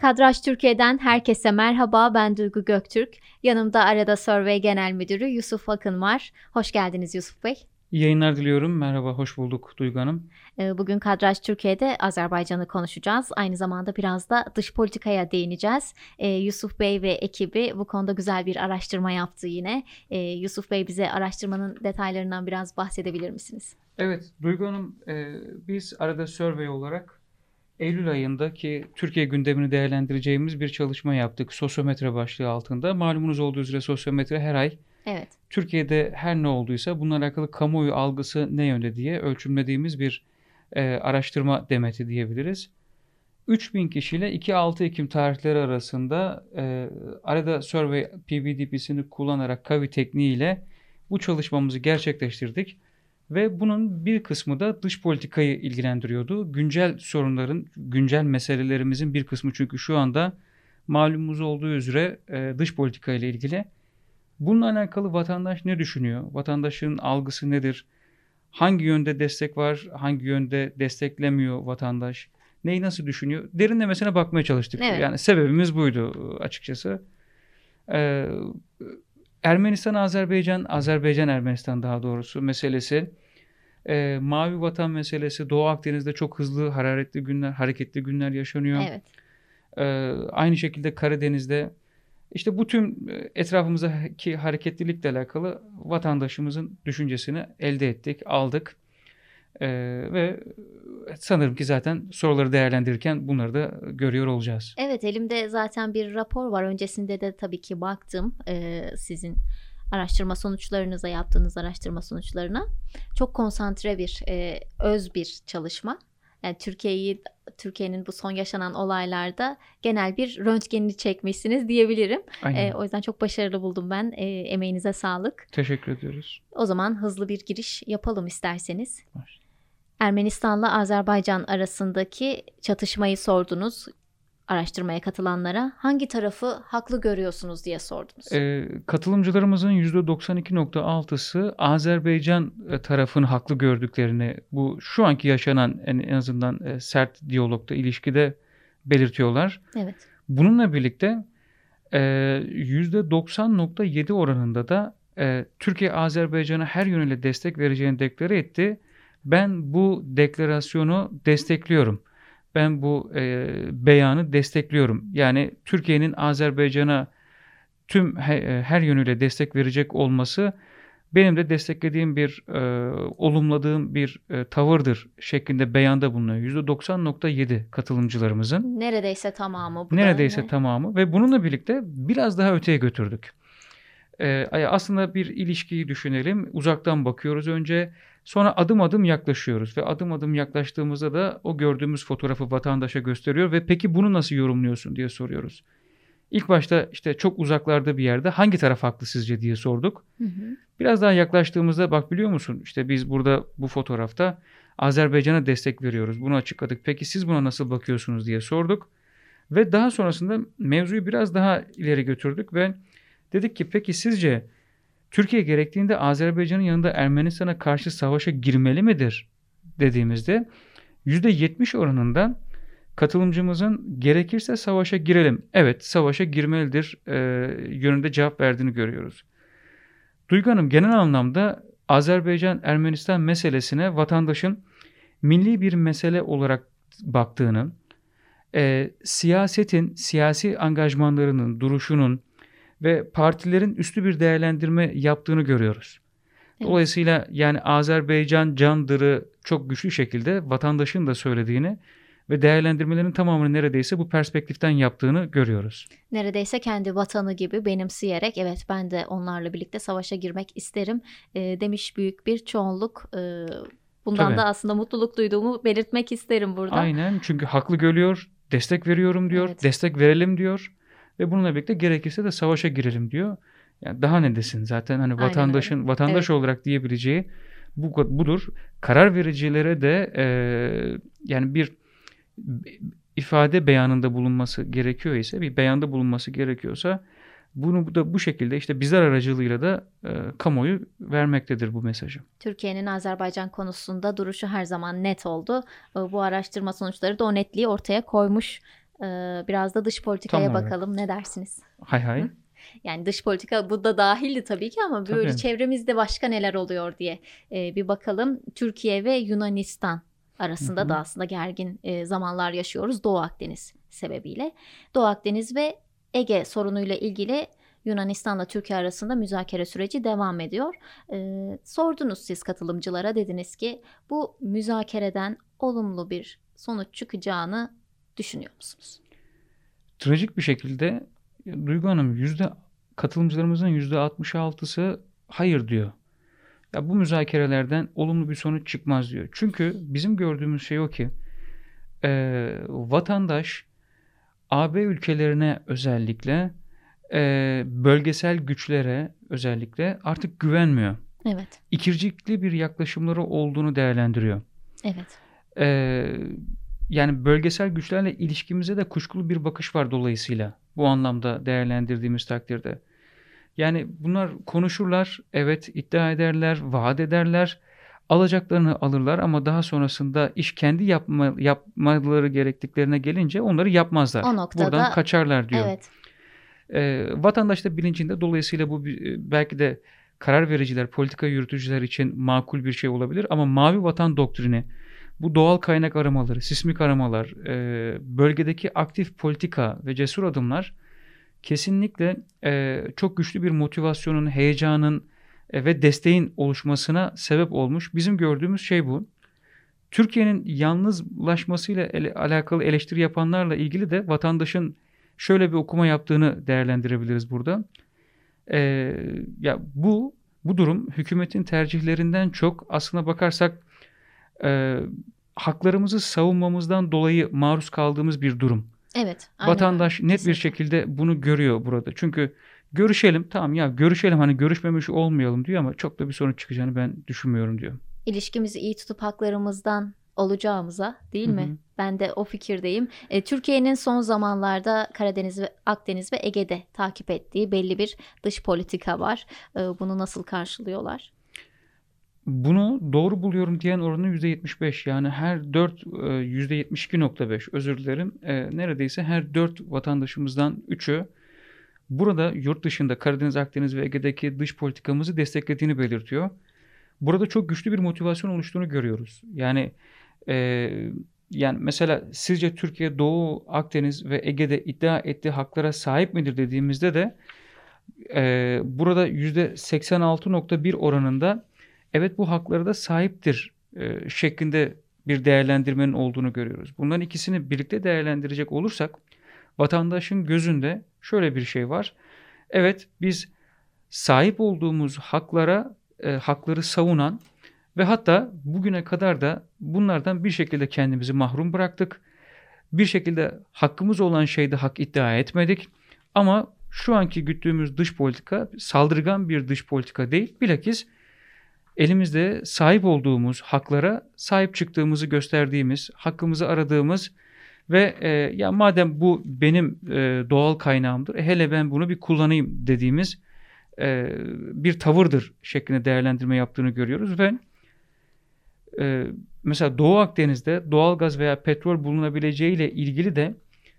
Kadraj Türkiye'den herkese merhaba. Ben Duygu Göktürk. Yanımda Arada Survey Genel Müdürü Yusuf Akın var. Hoş geldiniz Yusuf Bey. İyi yayınlar diliyorum. Merhaba, hoş bulduk Duygu Hanım. Ee, bugün Kadraj Türkiye'de Azerbaycan'ı konuşacağız. Aynı zamanda biraz da dış politikaya değineceğiz. Ee, Yusuf Bey ve ekibi bu konuda güzel bir araştırma yaptı yine. Ee, Yusuf Bey bize araştırmanın detaylarından biraz bahsedebilir misiniz? Evet, Duygu Hanım, e, biz arada survey olarak Eylül ayındaki Türkiye gündemini değerlendireceğimiz bir çalışma yaptık. Sosyometre başlığı altında. Malumunuz olduğu üzere sosyometre her ay Evet. Türkiye'de her ne olduysa bununla alakalı kamuoyu algısı ne yönde diye ölçümlediğimiz bir e, araştırma demeti diyebiliriz. 3000 kişiyle 2-6 Ekim tarihleri arasında e, arada survey PVDP'sini kullanarak kavi tekniğiyle bu çalışmamızı gerçekleştirdik. Ve bunun bir kısmı da dış politikayı ilgilendiriyordu. Güncel sorunların, güncel meselelerimizin bir kısmı çünkü şu anda malumumuz olduğu üzere e, dış politika ile ilgili. Bununla alakalı vatandaş ne düşünüyor? Vatandaşın algısı nedir? Hangi yönde destek var? Hangi yönde desteklemiyor vatandaş? Neyi nasıl düşünüyor? Derinlemesine bakmaya çalıştık. Evet. Yani sebebimiz buydu açıkçası. Ee, Ermenistan, Azerbaycan, Azerbaycan, Ermenistan daha doğrusu meselesi. Ee, Mavi Vatan meselesi. Doğu Akdeniz'de çok hızlı, hararetli günler, hareketli günler yaşanıyor. Evet. Ee, aynı şekilde Karadeniz'de işte bu tüm etrafımızdaki hareketlilikle alakalı vatandaşımızın düşüncesini elde ettik, aldık. Ee, ve sanırım ki zaten soruları değerlendirirken bunları da görüyor olacağız. Evet elimde zaten bir rapor var. Öncesinde de tabii ki baktım e, sizin araştırma sonuçlarınıza yaptığınız araştırma sonuçlarına. Çok konsantre bir, e, öz bir çalışma. Yani Türkiye'yi Türkiye'nin bu son yaşanan olaylarda genel bir röntgenini çekmişsiniz diyebilirim. Aynen. E, o yüzden çok başarılı buldum ben. E, emeğinize sağlık. Teşekkür ediyoruz. O zaman hızlı bir giriş yapalım isterseniz. Var. Ermenistan'la Azerbaycan arasındaki çatışmayı sordunuz araştırmaya katılanlara. Hangi tarafı haklı görüyorsunuz diye sordunuz. Ee, katılımcılarımızın %92.6'sı Azerbaycan e, tarafını haklı gördüklerini bu şu anki yaşanan en, en azından e, sert diyalogda ilişkide belirtiyorlar. Evet. Bununla birlikte e, %90.7 oranında da e, Türkiye Azerbaycan'a her yönüyle destek vereceğini deklare etti. Ben bu deklarasyonu destekliyorum. Ben bu e, beyanı destekliyorum. Yani Türkiye'nin Azerbaycan'a tüm he, her yönüyle destek verecek olması benim de desteklediğim bir, e, olumladığım bir e, tavırdır şeklinde beyanda bulunuyor. %90.7 katılımcılarımızın. Neredeyse tamamı. Bu Neredeyse tamamı ve bununla birlikte biraz daha öteye götürdük. E, aslında bir ilişkiyi düşünelim. Uzaktan bakıyoruz önce. Sonra adım adım yaklaşıyoruz ve adım adım yaklaştığımızda da o gördüğümüz fotoğrafı vatandaşa gösteriyor ve peki bunu nasıl yorumluyorsun diye soruyoruz. İlk başta işte çok uzaklarda bir yerde hangi taraf haklı sizce diye sorduk. Hı hı. Biraz daha yaklaştığımızda bak biliyor musun işte biz burada bu fotoğrafta Azerbaycan'a destek veriyoruz. Bunu açıkladık. Peki siz buna nasıl bakıyorsunuz diye sorduk. Ve daha sonrasında mevzuyu biraz daha ileri götürdük ve dedik ki peki sizce Türkiye gerektiğinde Azerbaycan'ın yanında Ermenistan'a karşı savaşa girmeli midir dediğimizde %70 oranında katılımcımızın gerekirse savaşa girelim. Evet savaşa girmelidir e, yönünde cevap verdiğini görüyoruz. Duygu Hanım genel anlamda Azerbaycan-Ermenistan meselesine vatandaşın milli bir mesele olarak baktığını, e, siyasetin, siyasi angajmanlarının, duruşunun, ve partilerin üstü bir değerlendirme yaptığını görüyoruz. Dolayısıyla yani Azerbaycan candırı çok güçlü şekilde vatandaşın da söylediğini ve değerlendirmelerin tamamını neredeyse bu perspektiften yaptığını görüyoruz. Neredeyse kendi vatanı gibi benimseyerek evet ben de onlarla birlikte savaşa girmek isterim e, demiş büyük bir çoğunluk. E, bundan Tabii. da aslında mutluluk duyduğumu belirtmek isterim burada. Aynen çünkü haklı görüyor, destek veriyorum diyor, evet. destek verelim diyor. Ve bununla birlikte gerekirse de savaşa girelim diyor. Yani daha ne desin zaten hani vatandaşın Aynen vatandaş evet. olarak diyebileceği bu budur. Karar vericilere de e, yani bir ifade beyanında bulunması gerekiyor ise bir beyanda bulunması gerekiyorsa bunu da bu şekilde işte bizler aracılığıyla da e, kamuoyu vermektedir bu mesajı. Türkiye'nin Azerbaycan konusunda duruşu her zaman net oldu. E, bu araştırma sonuçları da o netliği ortaya koymuş biraz da dış politikaya Tam olarak. bakalım. Ne dersiniz? Hay hay. Hı? Yani dış politika bu da dahildi tabii ki ama böyle Tabii. çevremizde başka neler oluyor diye e, bir bakalım. Türkiye ve Yunanistan arasında Hı hı. da aslında gergin e, zamanlar yaşıyoruz Doğu Akdeniz sebebiyle. Doğu Akdeniz ve Ege sorunuyla ilgili Yunanistan'la Türkiye arasında müzakere süreci devam ediyor. E, sordunuz siz katılımcılara dediniz ki bu müzakereden olumlu bir sonuç çıkacağını düşünüyor musunuz? Trajik bir şekilde e, Duygu Hanım yüzde katılımcılarımızın yüzde 66'sı hayır diyor. Ya bu müzakerelerden olumlu bir sonuç çıkmaz diyor. Çünkü bizim gördüğümüz şey o ki e, vatandaş AB ülkelerine özellikle e, bölgesel güçlere özellikle artık güvenmiyor. Evet, İkircikli bir yaklaşımları olduğunu değerlendiriyor. evet. Ee, yani bölgesel güçlerle ilişkimize de kuşkulu bir bakış var dolayısıyla bu anlamda değerlendirdiğimiz takdirde. Yani bunlar konuşurlar, evet iddia ederler, vaat ederler, alacaklarını alırlar ama daha sonrasında iş kendi yapma, yapmaları gerektiklerine gelince onları yapmazlar. O noktada- Buradan kaçarlar diyor. Evet, Ee, vatandaş da bilincinde dolayısıyla bu bir- belki de karar vericiler, politika yürütücüler için makul bir şey olabilir ama mavi vatan doktrini, bu doğal kaynak aramaları, sismik aramalar, e, bölgedeki aktif politika ve cesur adımlar kesinlikle e, çok güçlü bir motivasyonun, heyecanın e, ve desteğin oluşmasına sebep olmuş. Bizim gördüğümüz şey bu. Türkiye'nin yalnızlaşmasıyla ele- alakalı eleştiri yapanlarla ilgili de vatandaşın şöyle bir okuma yaptığını değerlendirebiliriz burada. Ee, ya bu bu durum hükümetin tercihlerinden çok aslına bakarsak e, haklarımızı savunmamızdan dolayı maruz kaldığımız bir durum. evet. aynen Vatandaş net bir Kesinlikle. şekilde bunu görüyor burada. Çünkü görüşelim tamam ya görüşelim hani görüşmemiş olmayalım diyor ama çok da bir sonuç çıkacağını ben düşünmüyorum diyor. ilişkimizi iyi tutup haklarımızdan olacağımıza değil Hı mi? hı. Ben de o fikirdeyim. E, Türkiye'nin son zamanlarda Karadeniz ve Akdeniz ve Ege'de takip ettiği belli bir dış politika var. E, bunu nasıl karşılıyorlar? Bunu doğru buluyorum diyen oranı %75 yani her 4 e, %72.5 özür dilerim E, neredeyse her 4 vatandaşımızdan 3'ü burada yurt dışında Karadeniz, Akdeniz ve Ege'deki dış politikamızı desteklediğini belirtiyor. Burada çok güçlü bir motivasyon oluştuğunu görüyoruz. Yani e, yani mesela sizce Türkiye Doğu Akdeniz ve Ege'de iddia ettiği haklara sahip midir dediğimizde de e, burada %86.1 oranında evet bu haklara da sahiptir e, şeklinde bir değerlendirmenin olduğunu görüyoruz. Bunların ikisini birlikte değerlendirecek olursak vatandaşın gözünde şöyle bir şey var. Evet biz sahip olduğumuz haklara e, hakları savunan ve hatta bugüne kadar da bunlardan bir şekilde kendimizi mahrum bıraktık. Bir şekilde hakkımız olan şeyde hak iddia etmedik. Ama şu anki güttüğümüz dış politika saldırgan bir dış politika değil. Bilakis elimizde sahip olduğumuz haklara sahip çıktığımızı gösterdiğimiz, hakkımızı aradığımız ve e, ya madem bu benim e, doğal kaynağımdır, e, hele ben bunu bir kullanayım dediğimiz e, bir tavırdır şeklinde değerlendirme yaptığını görüyoruz ve e, mesela Doğu Akdeniz'de doğal gaz veya petrol bulunabileceği ile ilgili de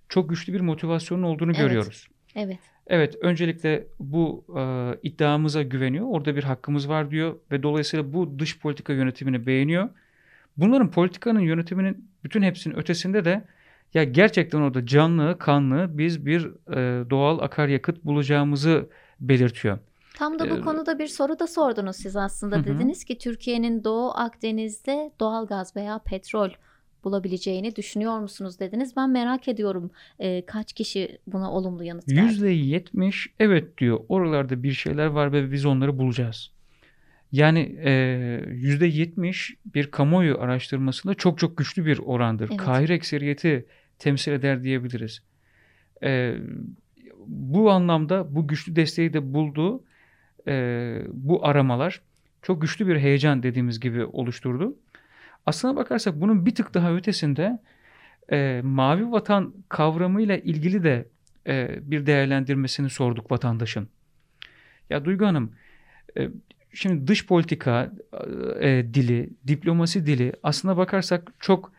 çok güçlü bir motivasyonun olduğunu Evet. görüyoruz. Evet. Evet, öncelikle bu e, iddiamıza güveniyor. Orada bir hakkımız var diyor ve dolayısıyla bu dış politika yönetimini beğeniyor. Bunların politikanın yönetiminin bütün hepsinin ötesinde de ya gerçekten orada canlı, kanlı biz bir e, doğal akaryakıt bulacağımızı belirtiyor. Tam da bu Ee, konuda bir soru da sordunuz siz aslında. Hı. Dediniz ki Türkiye'nin Doğu Akdeniz'de doğal gaz veya petrol bulabileceğini düşünüyor musunuz dediniz. Ben merak ediyorum e, kaç kişi buna olumlu yanıt verdi? %70 evet diyor. Oralarda bir şeyler var ve biz onları bulacağız. Yani e, %70 bir kamuoyu araştırmasında çok çok güçlü bir orandır. Evet. Kahir ekseriyeti temsil eder diyebiliriz. E, bu anlamda bu güçlü desteği de buldu. E, bu aramalar çok güçlü bir heyecan dediğimiz gibi oluşturdu. Aslına bakarsak bunun bir tık daha ötesinde e, mavi vatan kavramıyla ilgili de e, bir değerlendirmesini sorduk vatandaşın. Ya Duygu Hanım, e, şimdi dış politika e, dili, diplomasi dili aslına bakarsak çok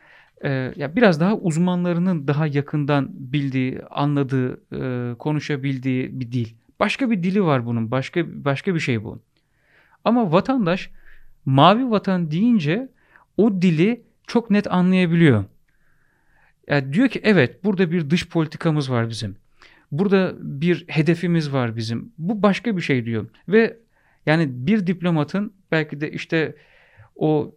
e, ya biraz daha uzmanlarının daha yakından bildiği, anladığı, e, konuşabildiği bir dil. Başka bir dili var bunun. Başka başka bir şey bu. Ama vatandaş mavi vatan deyince o dili çok net anlayabiliyor. Yani diyor ki evet burada bir dış politikamız var bizim. Burada bir hedefimiz var bizim. Bu başka bir şey diyor. Ve yani bir diplomatın belki de işte o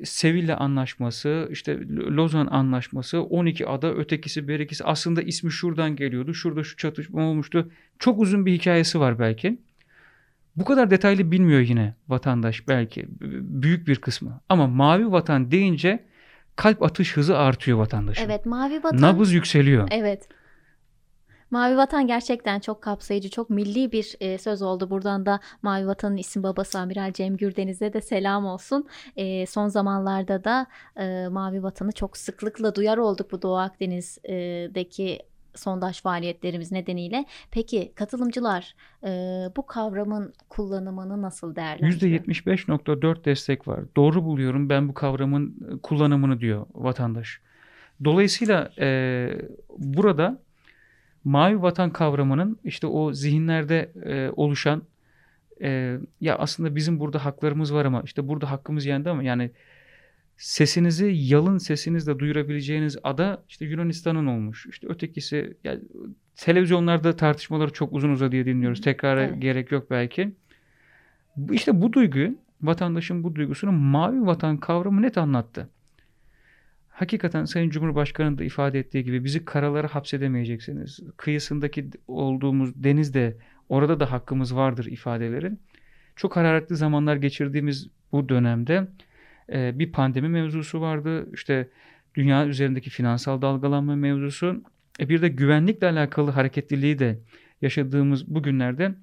e, Seville anlaşması, işte Lozan anlaşması, 12 ada ötekisi berikisi aslında ismi şuradan geliyordu. Şurada şu çatışma olmuştu. Çok uzun bir hikayesi var belki. Bu kadar detaylı bilmiyor yine vatandaş belki büyük bir kısmı. Ama mavi vatan deyince kalp atış hızı artıyor vatandaşın. Evet mavi vatan. Nabız yükseliyor. Evet. Mavi Vatan gerçekten çok kapsayıcı, çok milli bir e, söz oldu. Buradan da Mavi Vatan'ın isim babası Amiral Cem Gürdeniz'e de selam olsun. E, son zamanlarda da e, Mavi Vatan'ı çok sıklıkla duyar olduk bu Doğu Akdeniz'deki sondaj faaliyetlerimiz nedeniyle. Peki katılımcılar e, bu kavramın kullanımını nasıl değerlendiriyor? %75.4 destek var. Doğru buluyorum ben bu kavramın kullanımını diyor vatandaş. Dolayısıyla e, burada mavi vatan kavramının işte o zihinlerde e, oluşan e, ya aslında bizim burada haklarımız var ama işte burada hakkımız yendi ama yani sesinizi yalın sesinizle duyurabileceğiniz ada işte Yunanistan'ın olmuş. İşte ötekisi yani televizyonlarda tartışmaları çok uzun uzadıya dinliyoruz. Tekrara evet. gerek yok belki. İşte bu duyguyu vatandaşın bu duygusunu mavi vatan kavramı net anlattı. Hakikaten Sayın Cumhurbaşkanı da ifade ettiği gibi bizi karalara hapsedemeyeceksiniz. Kıyısındaki olduğumuz denizde orada da hakkımız vardır ifadeleri. Çok hararetli zamanlar geçirdiğimiz bu dönemde e, bir pandemi mevzusu vardı. İşte dünya üzerindeki finansal dalgalanma mevzusu. E, bir de güvenlikle alakalı hareketliliği de yaşadığımız bu günlerde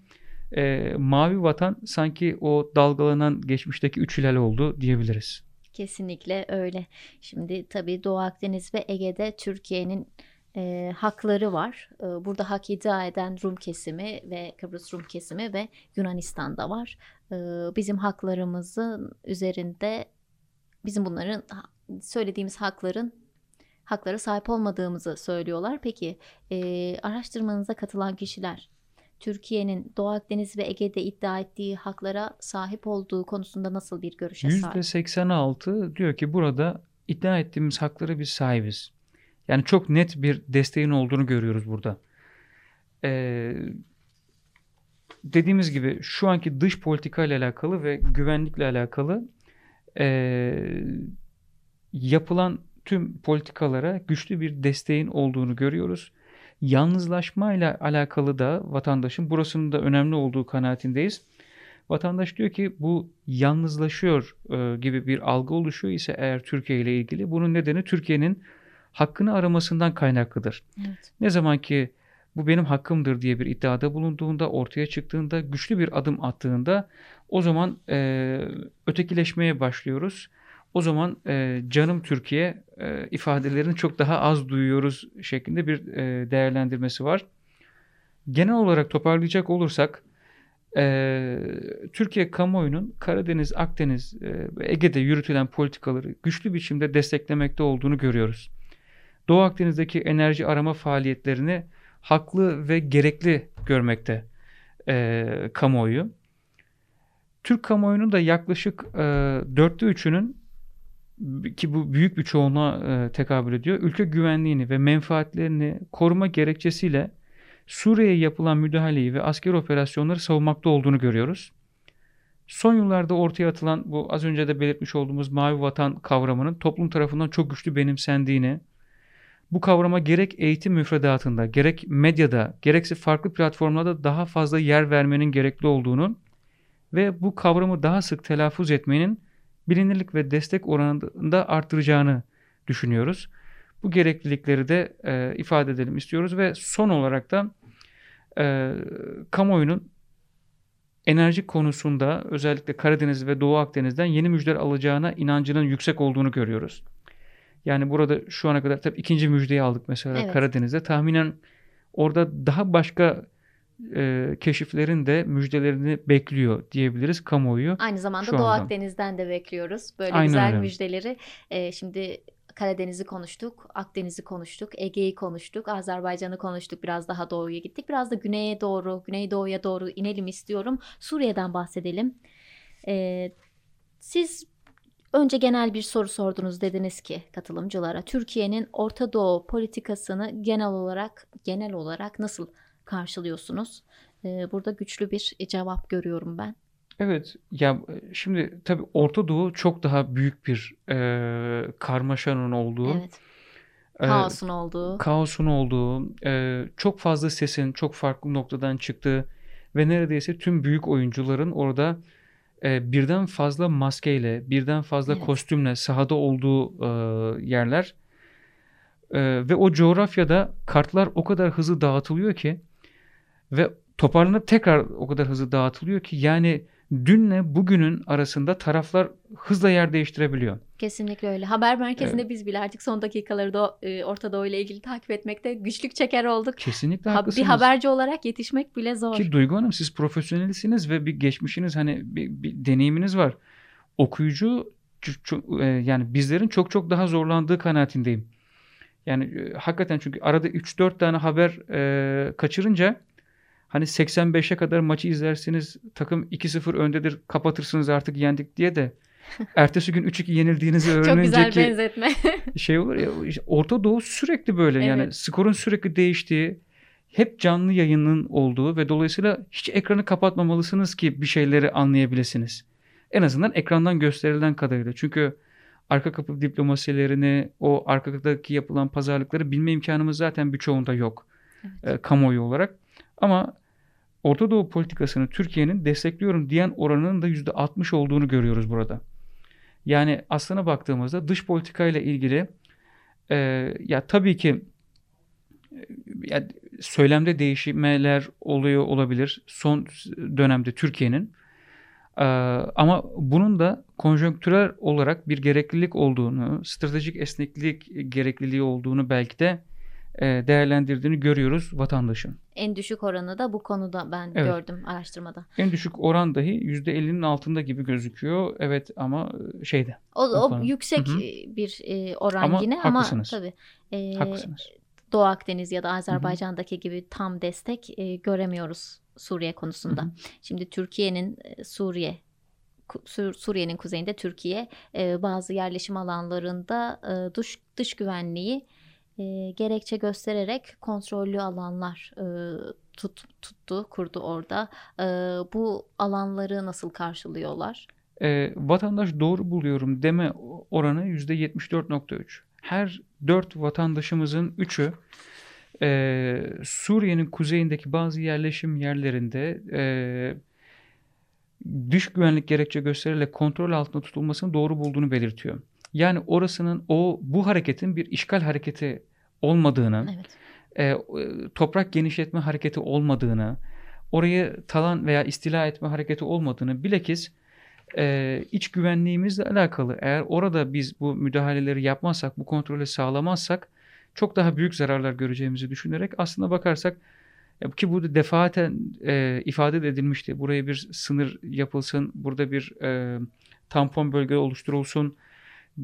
e, Mavi Vatan sanki o dalgalanan geçmişteki üç hilal oldu diyebiliriz. Kesinlikle öyle. Şimdi tabii Doğu Akdeniz ve Ege'de Türkiye'nin e, hakları var. E, burada hak iddia eden Rum kesimi ve Kıbrıs Rum kesimi ve Yunanistan'da var. E, bizim haklarımızın üzerinde bizim bunların söylediğimiz hakların haklara sahip olmadığımızı söylüyorlar. Peki e, araştırmanıza katılan kişiler Türkiye'nin Doğu Akdeniz ve Ege'de iddia ettiği haklara sahip olduğu konusunda nasıl bir görüşe sahip? %86 diyor ki burada iddia ettiğimiz haklara biz sahibiz. Yani çok net bir desteğin olduğunu görüyoruz burada. Ee, dediğimiz gibi şu anki dış politika ile alakalı ve güvenlikle alakalı e, yapılan tüm politikalara güçlü bir desteğin olduğunu görüyoruz. Yalnızlaşmayla alakalı da vatandaşın burasının da önemli olduğu kanaatindeyiz. Vatandaş diyor ki bu yalnızlaşıyor e, gibi bir algı oluşuyor ise eğer Türkiye ile ilgili bunun nedeni Türkiye'nin hakkını aramasından kaynaklıdır. Evet. Ne zaman ki bu benim hakkımdır diye bir iddiada bulunduğunda, ortaya çıktığında, güçlü bir adım attığında o zaman e, ötekileşmeye başlıyoruz. O zaman e, canım Türkiye e, ifadelerini çok daha az duyuyoruz şeklinde bir e, değerlendirmesi var. Genel olarak toparlayacak olursak e, Türkiye kamuoyunun Karadeniz, Akdeniz e, ve Ege'de yürütülen politikaları güçlü biçimde desteklemekte olduğunu görüyoruz. Doğu Akdeniz'deki enerji arama faaliyetlerini haklı ve gerekli görmekte e, kamuoyu. Türk kamuoyunun da yaklaşık e, dörtte üçünün ki bu büyük bir çoğunluğa e, tekabül ediyor. Ülke güvenliğini ve menfaatlerini koruma gerekçesiyle Suriye'ye yapılan müdahaleyi ve asker operasyonları savunmakta olduğunu görüyoruz. Son yıllarda ortaya atılan bu az önce de belirtmiş olduğumuz mavi vatan kavramının toplum tarafından çok güçlü benimsendiğini, bu kavrama gerek eğitim müfredatında, gerek medyada, gerekse farklı platformlarda daha fazla yer vermenin gerekli olduğunu ve bu kavramı daha sık telaffuz etmenin bilinirlik ve destek oranında arttıracağını düşünüyoruz. Bu gereklilikleri de e, ifade edelim istiyoruz ve son olarak da e, kamuoyunun enerji konusunda özellikle Karadeniz ve Doğu Akdeniz'den yeni müjdeler alacağına inancının yüksek olduğunu görüyoruz. Yani burada şu ana kadar tabii ikinci müjdeyi aldık mesela evet. Karadeniz'de. Tahminen orada daha başka e, keşiflerin de müjdelerini bekliyor diyebiliriz kamuoyu. Aynı zamanda Doğu Akdeniz'den de bekliyoruz böyle Aynen güzel öyle. müjdeleri. E, şimdi Karadeniz'i konuştuk, Akdeniz'i konuştuk, Ege'yi konuştuk, Azerbaycan'ı konuştuk. Biraz daha doğuya gittik. Biraz da güneye doğru, güneydoğuya doğru inelim istiyorum. Suriye'den bahsedelim. Ee, siz önce genel bir soru sordunuz dediniz ki katılımcılara Türkiye'nin Orta Doğu politikasını genel olarak genel olarak nasıl karşılıyorsunuz? Ee, burada güçlü bir cevap görüyorum ben. Evet ya e, şimdi tabii Orta Doğu çok daha büyük bir e, karmaşanın olduğu, Evet. e, Kaosun olduğu. kaosun olduğu, e, çok fazla sesin çok farklı noktadan çıktığı ve neredeyse tüm büyük oyuncuların orada e, birden fazla maskeyle, birden fazla Evet. kostümle sahada olduğu e, yerler E, ve o coğrafyada kartlar o kadar hızlı dağıtılıyor ki ve toparlanıp tekrar o kadar hızlı dağıtılıyor ki yani dünle bugünün arasında taraflar hızla yer değiştirebiliyor. Kesinlikle öyle. Haber merkezinde biz bile artık son dakikaları da e, Orta Doğu ile ilgili takip etmekte güçlük çeker olduk. Kesinlikle Ha- bir haklısınız. haberci olarak yetişmek bile zor. Ki Duygu Hanım siz profesyonelisiniz ve bir geçmişiniz hani bir, bir deneyiminiz var. Okuyucu e, yani bizlerin çok çok daha zorlandığı kanaatindeyim. Yani e, hakikaten çünkü arada 3-4 tane haber e, kaçırınca hani 85'e kadar maçı izlersiniz takım 2-0 öndedir kapatırsınız artık yendik diye de ertesi gün 3-2 yenildiğinizi Çok öğrenince güzel ki benzetme. şey olur ya işte Orta Doğu sürekli böyle yani Evet. skorun sürekli değiştiği hep canlı yayının olduğu ve dolayısıyla hiç ekranı kapatmamalısınız ki bir şeyleri anlayabilirsiniz. En azından ekrandan gösterilen kadarıyla. Çünkü arka kapı diplomasilerini, o arkadaki yapılan pazarlıkları bilme imkanımız zaten birçoğunda yok Evet. e, kamuoyu olarak. Ama Orta Doğu politikasını Türkiye'nin destekliyorum diyen oranının da %60 olduğunu görüyoruz burada. Yani aslına baktığımızda dış politikayla ilgili e, ya tabii ki e, ya söylemde değişmeler oluyor olabilir son dönemde Türkiye'nin. E, ama bunun da konjonktürel olarak bir gereklilik olduğunu, stratejik esneklik gerekliliği olduğunu belki de değerlendirdiğini görüyoruz vatandaşın. En düşük oranı da bu konuda ben Evet. gördüm araştırmada. En düşük oran dahi %50'nin altında gibi gözüküyor. Evet ama e, şeyde. O, O yüksek Hı hı. e, bir e, oran Ama yine haklısınız. ama tabii e, Haklısınız. Doğu Akdeniz ya da Azerbaycan'daki gibi tam destek e, göremiyoruz Suriye konusunda. Hı hı. Şimdi Türkiye'nin e, Suriye Suriye'nin kuzeyinde Türkiye e, bazı yerleşim alanlarında e, dış dış güvenliği e, gerekçe göstererek kontrollü alanlar e, tut, tuttu, kurdu orada. E, bu alanları nasıl karşılıyorlar? E, vatandaş doğru buluyorum deme oranı %74.3. Her 4 vatandaşımızın 3'ü e, Suriye'nin kuzeyindeki bazı yerleşim yerlerinde e, dış güvenlik gerekçe gösterilerek kontrol altında tutulmasını doğru bulduğunu belirtiyor. Yani orasının o bu hareketin bir işgal hareketi olmadığını, Evet. e, e, toprak genişletme hareketi olmadığını, orayı talan veya istila etme hareketi olmadığını bilakis e, iç güvenliğimizle alakalı eğer orada biz bu müdahaleleri yapmazsak, bu kontrolü sağlamazsak çok daha büyük zararlar göreceğimizi düşünerek aslında bakarsak e, ki bu defaten e, ifade de edilmişti. Buraya bir sınır yapılsın, burada bir e, tampon bölge oluşturulsun.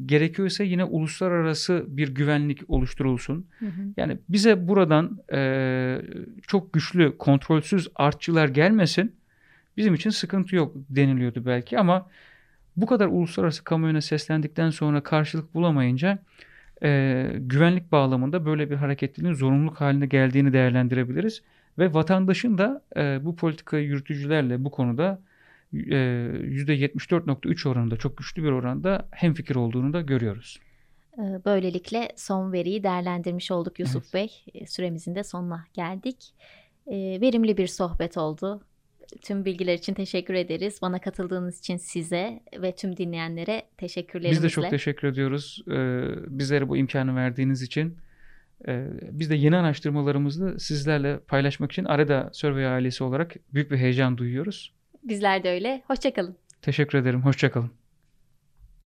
Gerekiyorsa yine uluslararası bir güvenlik oluşturulsun. Hı hı. Yani bize buradan e, çok güçlü, kontrolsüz artçılar gelmesin. Bizim için sıkıntı yok deniliyordu belki ama bu kadar uluslararası kamuoyuna seslendikten sonra karşılık bulamayınca e, güvenlik bağlamında böyle bir hareketliliğin zorunluluk haline geldiğini değerlendirebiliriz. Ve vatandaşın da e, bu politikayı yürütücülerle bu konuda %74.3 oranında çok güçlü bir oranda hemfikir olduğunu da görüyoruz. Ee, Böylelikle son veriyi değerlendirmiş olduk Yusuf Bey. Ee, Süremizin de sonuna geldik. Ee, Verimli bir sohbet oldu. Tüm bilgiler için teşekkür ederiz. Bana katıldığınız için size ve tüm dinleyenlere teşekkürlerimizle. Biz de çok teşekkür ediyoruz. Bizlere bu imkanı verdiğiniz için. Biz de yeni araştırmalarımızı sizlerle paylaşmak için Areda Survey ailesi olarak büyük bir heyecan duyuyoruz. Bizler de öyle. Hoşçakalın. Teşekkür ederim. Hoşçakalın.